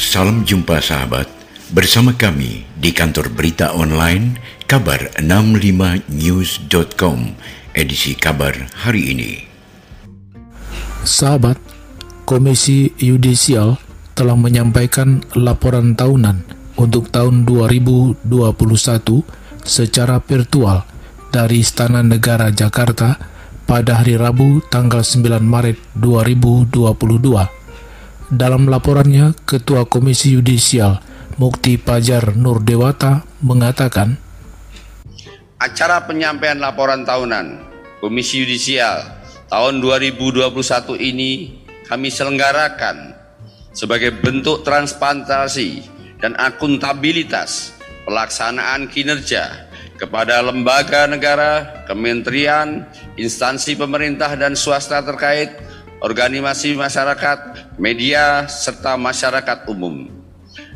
Salam jumpa sahabat bersama kami di kantor berita online kabar 65news.com edisi kabar hari ini. Sahabat, Komisi Yudisial telah menyampaikan laporan tahunan untuk tahun 2021 secara virtual dari Istana Negara Jakarta pada hari Rabu tanggal 9 Maret 2022. Dalam laporannya, Ketua Komisi Yudisial Mukti Pajar Nur Dewata mengatakan, Acara penyampaian laporan tahunan Komisi Yudisial tahun 2021 ini kami selenggarakan sebagai bentuk transparansi dan akuntabilitas pelaksanaan kinerja kepada lembaga negara, kementerian, instansi pemerintah dan swasta terkait organisasi masyarakat, media, serta masyarakat umum.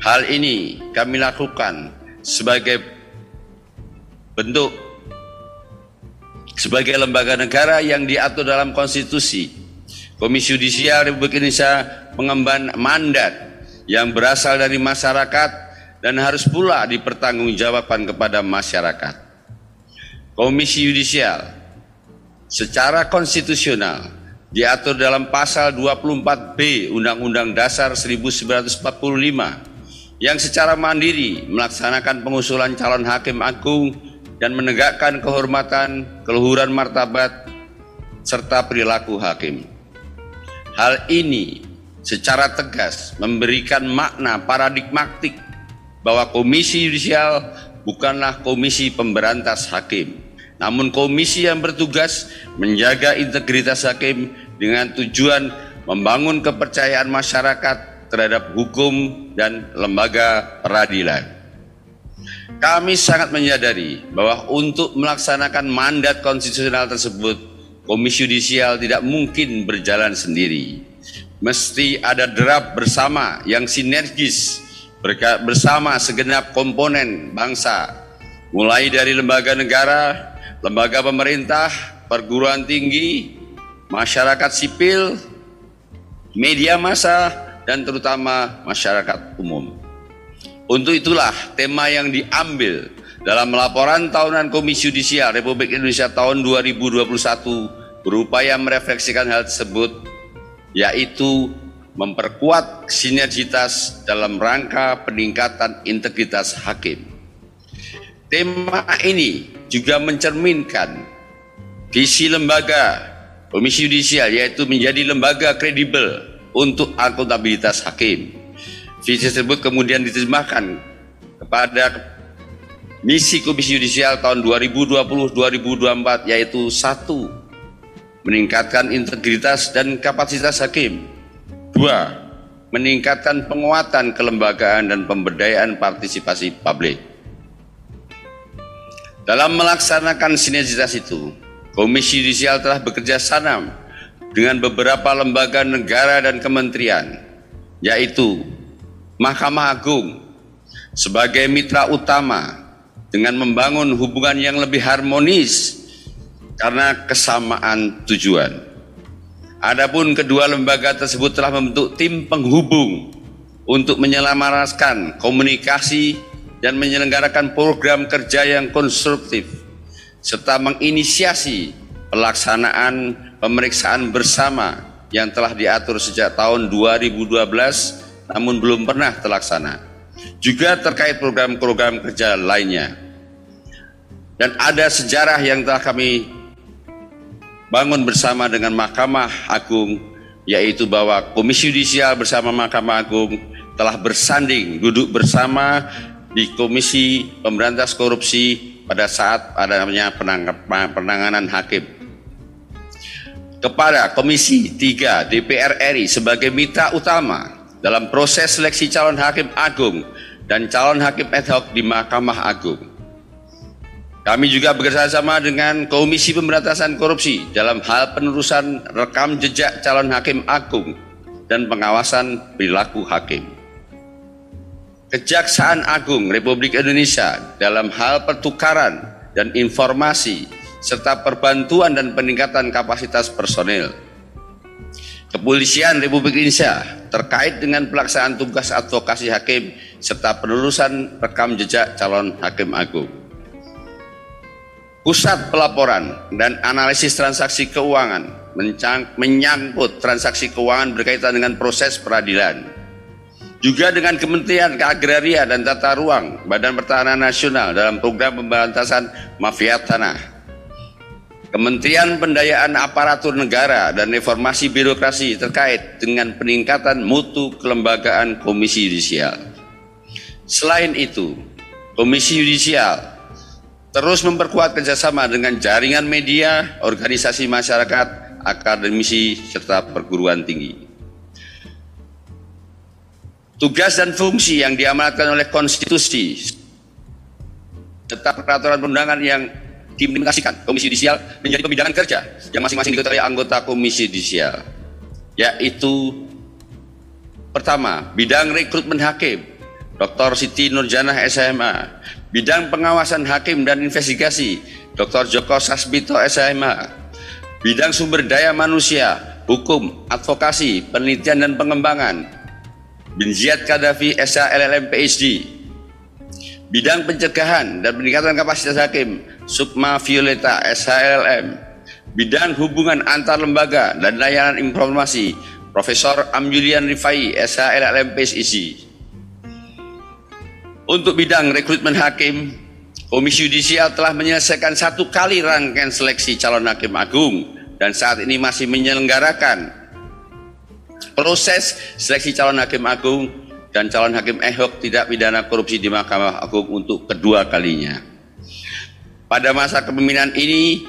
Hal ini kami lakukan sebagai bentuk sebagai lembaga negara yang diatur dalam konstitusi. Komisi Yudisial Republik Indonesia mengemban mandat yang berasal dari masyarakat dan harus pula dipertanggungjawabkan kepada masyarakat. Komisi Yudisial secara konstitusional diatur dalam pasal 24B Undang-Undang Dasar 1945 yang secara mandiri melaksanakan pengusulan calon hakim agung dan menegakkan kehormatan, keluhuran martabat, serta perilaku hakim. Hal ini secara tegas memberikan makna paradigmatik bahwa komisi yudisial bukanlah komisi pemberantas hakim, namun komisi yang bertugas menjaga integritas hakim dengan tujuan membangun kepercayaan masyarakat terhadap hukum dan lembaga peradilan. Kami sangat menyadari bahwa untuk melaksanakan mandat konstitusional tersebut, Komisi Yudisial tidak mungkin berjalan sendiri. Mesti ada derap bersama yang sinergis bersama segenap komponen bangsa, mulai dari lembaga negara, lembaga pemerintah, perguruan tinggi, masyarakat sipil, media massa, dan terutama masyarakat umum. Untuk itulah tema yang diambil dalam laporan tahunan Komisi Yudisial Republik Indonesia tahun 2021 berupaya merefleksikan hal tersebut, yaitu memperkuat sinergitas dalam rangka peningkatan integritas hakim. Tema ini juga mencerminkan visi lembaga Komisi Yudisial yaitu menjadi lembaga kredibel untuk akuntabilitas hakim. Visi tersebut kemudian diterjemahkan kepada misi Komisi Yudisial tahun 2020-2024 yaitu satu meningkatkan integritas dan kapasitas hakim. Dua, meningkatkan penguatan kelembagaan dan pemberdayaan partisipasi publik. Dalam melaksanakan sinergitas itu, Komisi Yudisial telah bekerja sama dengan beberapa lembaga negara dan kementerian, yaitu Mahkamah Agung sebagai mitra utama dengan membangun hubungan yang lebih harmonis karena kesamaan tujuan. Adapun kedua lembaga tersebut telah membentuk tim penghubung untuk menyelamatkan komunikasi dan menyelenggarakan program kerja yang konstruktif serta menginisiasi pelaksanaan pemeriksaan bersama yang telah diatur sejak tahun 2012 namun belum pernah terlaksana. Juga terkait program-program kerja lainnya. Dan ada sejarah yang telah kami bangun bersama dengan Mahkamah Agung yaitu bahwa Komisi Yudisial bersama Mahkamah Agung telah bersanding duduk bersama di Komisi Pemberantas Korupsi pada saat ada namanya penanganan hakim. Kepada Komisi 3 DPR RI sebagai mitra utama dalam proses seleksi calon hakim agung dan calon hakim ad hoc di Mahkamah Agung. Kami juga bekerjasama dengan Komisi Pemberantasan Korupsi dalam hal penerusan rekam jejak calon hakim agung dan pengawasan perilaku hakim. Kejaksaan Agung Republik Indonesia dalam hal pertukaran dan informasi serta perbantuan dan peningkatan kapasitas personel. Kepolisian Republik Indonesia terkait dengan pelaksanaan tugas advokasi hakim serta penelusuran rekam jejak calon hakim agung. Pusat pelaporan dan analisis transaksi keuangan menyangkut transaksi keuangan berkaitan dengan proses peradilan. Juga dengan Kementerian Keagraria dan Tata Ruang Badan Pertahanan Nasional dalam program pemberantasan mafia tanah Kementerian Pendayaan Aparatur Negara dan Reformasi Birokrasi terkait dengan peningkatan mutu kelembagaan Komisi Yudisial. Selain itu, Komisi Yudisial terus memperkuat kerjasama dengan jaringan media, organisasi masyarakat, akademisi, serta perguruan tinggi. Tugas dan fungsi yang diamanatkan oleh konstitusi tetap peraturan perundangan yang diimplementasikan Komisi Yudisial menjadi pembidangan kerja yang masing-masing diketuai anggota Komisi Yudisial yaitu pertama bidang rekrutmen hakim Dr. Siti Nurjanah SMA bidang pengawasan hakim dan investigasi Dr. Joko Sasbito SMA bidang sumber daya manusia hukum advokasi penelitian dan pengembangan bin Ziyad Kadafi SA LLM PhD Bidang pencegahan dan peningkatan kapasitas hakim, Sukma Violeta SHLM. Bidang hubungan antar lembaga dan layanan informasi, Profesor Amjulian Rifai SHLM PSIC. Untuk bidang rekrutmen hakim, Komisi Yudisial telah menyelesaikan satu kali rangkaian seleksi calon hakim agung dan saat ini masih menyelenggarakan proses seleksi calon hakim agung dan calon hakim ehok tidak pidana korupsi di Mahkamah Agung untuk kedua kalinya. Pada masa kepemimpinan ini,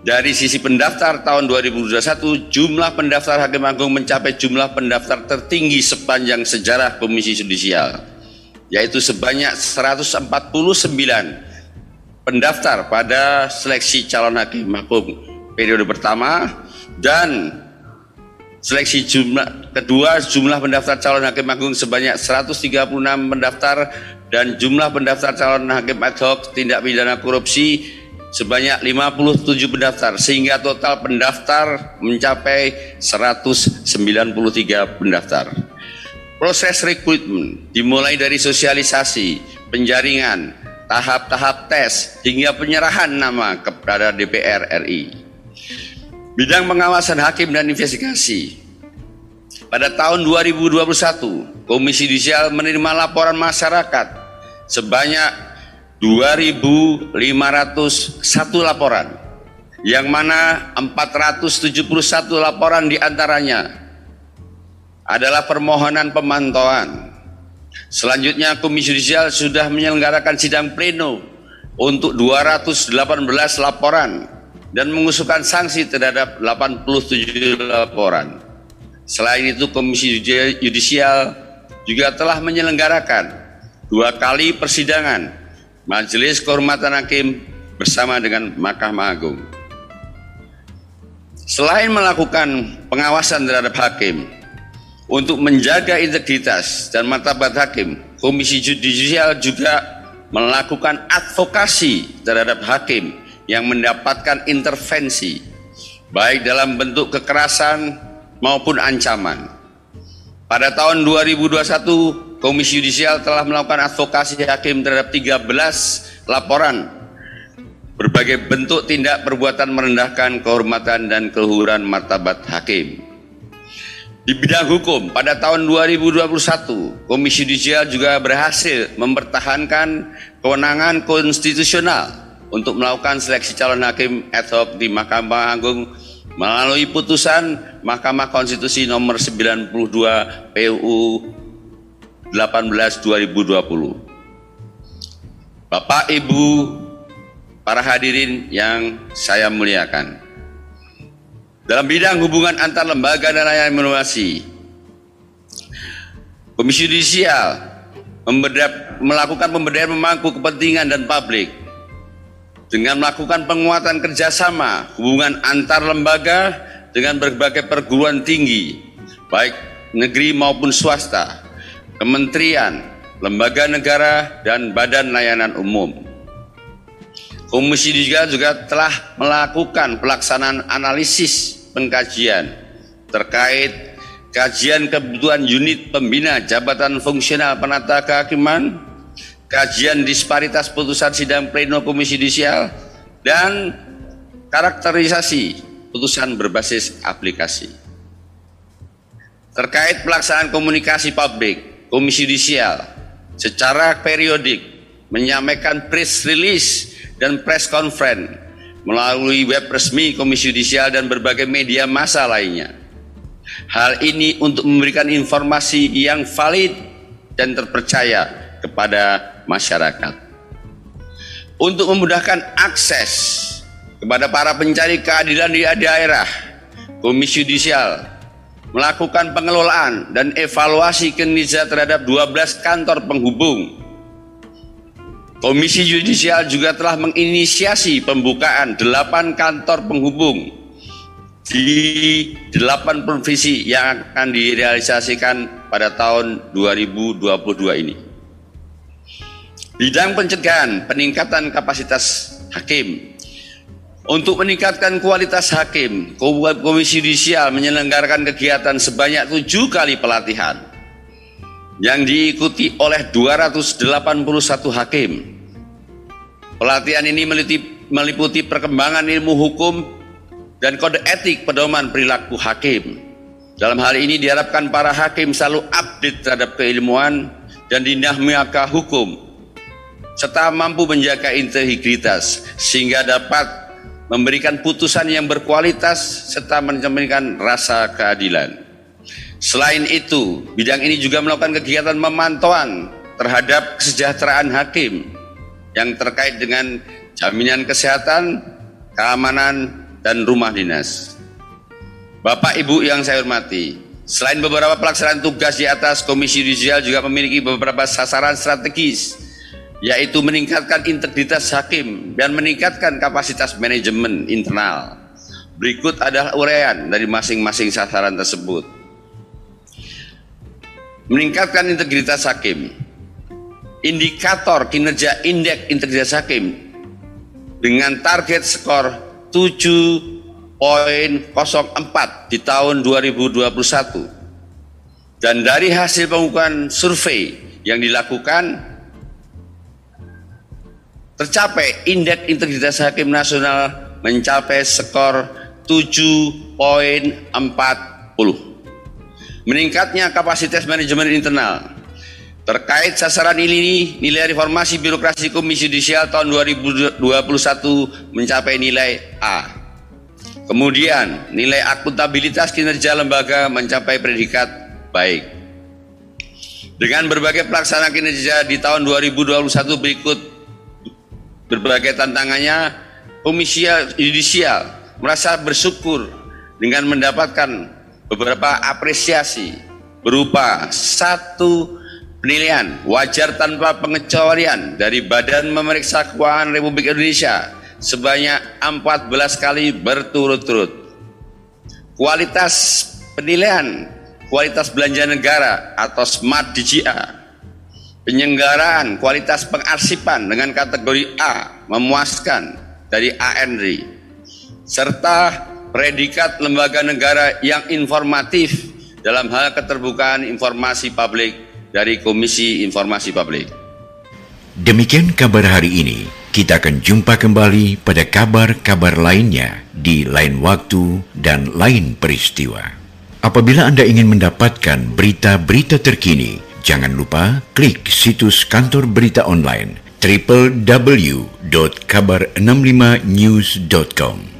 dari sisi pendaftar tahun 2021, jumlah pendaftar Hakim Agung mencapai jumlah pendaftar tertinggi sepanjang sejarah Komisi Yudisial, yaitu sebanyak 149 pendaftar pada seleksi calon Hakim Agung periode pertama dan Seleksi jumlah kedua jumlah pendaftar calon hakim agung sebanyak 136 pendaftar dan jumlah pendaftar calon hakim ad hoc tindak pidana korupsi sebanyak 57 pendaftar sehingga total pendaftar mencapai 193 pendaftar. Proses rekrutmen dimulai dari sosialisasi, penjaringan, tahap-tahap tes hingga penyerahan nama kepada DPR RI. Bidang pengawasan hakim dan investigasi. Pada tahun 2021, Komisi Judisial menerima laporan masyarakat sebanyak 2.501 laporan, yang mana 471 laporan di antaranya adalah permohonan pemantauan. Selanjutnya Komisi Judisial sudah menyelenggarakan sidang pleno untuk 218 laporan dan mengusulkan sanksi terhadap 87 laporan. Selain itu Komisi Yudisial juga telah menyelenggarakan dua kali persidangan Majelis Kehormatan Hakim bersama dengan Mahkamah Agung. Selain melakukan pengawasan terhadap hakim untuk menjaga integritas dan martabat hakim, Komisi Yudisial juga melakukan advokasi terhadap hakim yang mendapatkan intervensi baik dalam bentuk kekerasan maupun ancaman. Pada tahun 2021, Komisi Yudisial telah melakukan advokasi hakim terhadap 13 laporan berbagai bentuk tindak perbuatan merendahkan kehormatan dan keluhuran martabat hakim. Di bidang hukum, pada tahun 2021, Komisi Yudisial juga berhasil mempertahankan kewenangan konstitusional untuk melakukan seleksi calon hakim ad hoc di Mahkamah Agung melalui putusan Mahkamah Konstitusi nomor 92 PUU 18 2020. Bapak Ibu para hadirin yang saya muliakan. Dalam bidang hubungan antar lembaga dan layanan inovasi, Komisi Yudisial melakukan pemberdayaan memangku kepentingan dan publik dengan melakukan penguatan kerjasama hubungan antar lembaga dengan berbagai perguruan tinggi, baik negeri maupun swasta, kementerian, lembaga negara, dan badan layanan umum. Komisi juga, juga telah melakukan pelaksanaan analisis pengkajian terkait kajian kebutuhan unit pembina jabatan fungsional penata kehakiman, kajian disparitas putusan sidang pleno komisi judisial, dan karakterisasi putusan berbasis aplikasi. Terkait pelaksanaan komunikasi publik, komisi judisial secara periodik menyampaikan press release dan press conference melalui web resmi Komisi Judisial dan berbagai media massa lainnya. Hal ini untuk memberikan informasi yang valid dan terpercaya kepada masyarakat. Untuk memudahkan akses kepada para pencari keadilan di daerah, Komisi Judisial melakukan pengelolaan dan evaluasi kinerja terhadap 12 kantor penghubung Komisi Yudisial juga telah menginisiasi pembukaan delapan kantor penghubung di delapan provinsi yang akan direalisasikan pada tahun 2022 ini. Bidang pencegahan peningkatan kapasitas hakim. Untuk meningkatkan kualitas hakim, Komisi Yudisial menyelenggarakan kegiatan sebanyak tujuh kali pelatihan yang diikuti oleh 281 hakim. Pelatihan ini meliputi, perkembangan ilmu hukum dan kode etik pedoman perilaku hakim. Dalam hal ini diharapkan para hakim selalu update terhadap keilmuan dan dinamika hukum serta mampu menjaga integritas sehingga dapat memberikan putusan yang berkualitas serta mencerminkan rasa keadilan. Selain itu, bidang ini juga melakukan kegiatan memantauan terhadap kesejahteraan hakim yang terkait dengan jaminan kesehatan, keamanan, dan rumah dinas. Bapak Ibu yang saya hormati, selain beberapa pelaksanaan tugas di atas, Komisi Judisial juga memiliki beberapa sasaran strategis, yaitu meningkatkan integritas hakim dan meningkatkan kapasitas manajemen internal. Berikut adalah uraian dari masing-masing sasaran tersebut meningkatkan integritas hakim. Indikator kinerja indeks integritas hakim dengan target skor 7.04 di tahun 2021. Dan dari hasil pengukuran survei yang dilakukan tercapai indeks integritas hakim nasional mencapai skor 7.40 meningkatnya kapasitas manajemen internal. Terkait sasaran ini, nilai reformasi birokrasi Komisi Judisial tahun 2021 mencapai nilai A. Kemudian, nilai akuntabilitas kinerja lembaga mencapai predikat baik. Dengan berbagai pelaksana kinerja di tahun 2021 berikut berbagai tantangannya, Komisi Judisial merasa bersyukur dengan mendapatkan beberapa apresiasi berupa satu penilaian wajar tanpa pengecualian dari Badan Memeriksa Keuangan Republik Indonesia sebanyak 14 kali berturut-turut. Kualitas penilaian kualitas belanja negara atau smart DGA penyelenggaraan kualitas pengarsipan dengan kategori A memuaskan dari ANRI serta predikat lembaga negara yang informatif dalam hal keterbukaan informasi publik dari Komisi Informasi Publik. Demikian kabar hari ini. Kita akan jumpa kembali pada kabar-kabar lainnya di lain waktu dan lain peristiwa. Apabila Anda ingin mendapatkan berita-berita terkini, jangan lupa klik situs kantor berita online www.kabar65news.com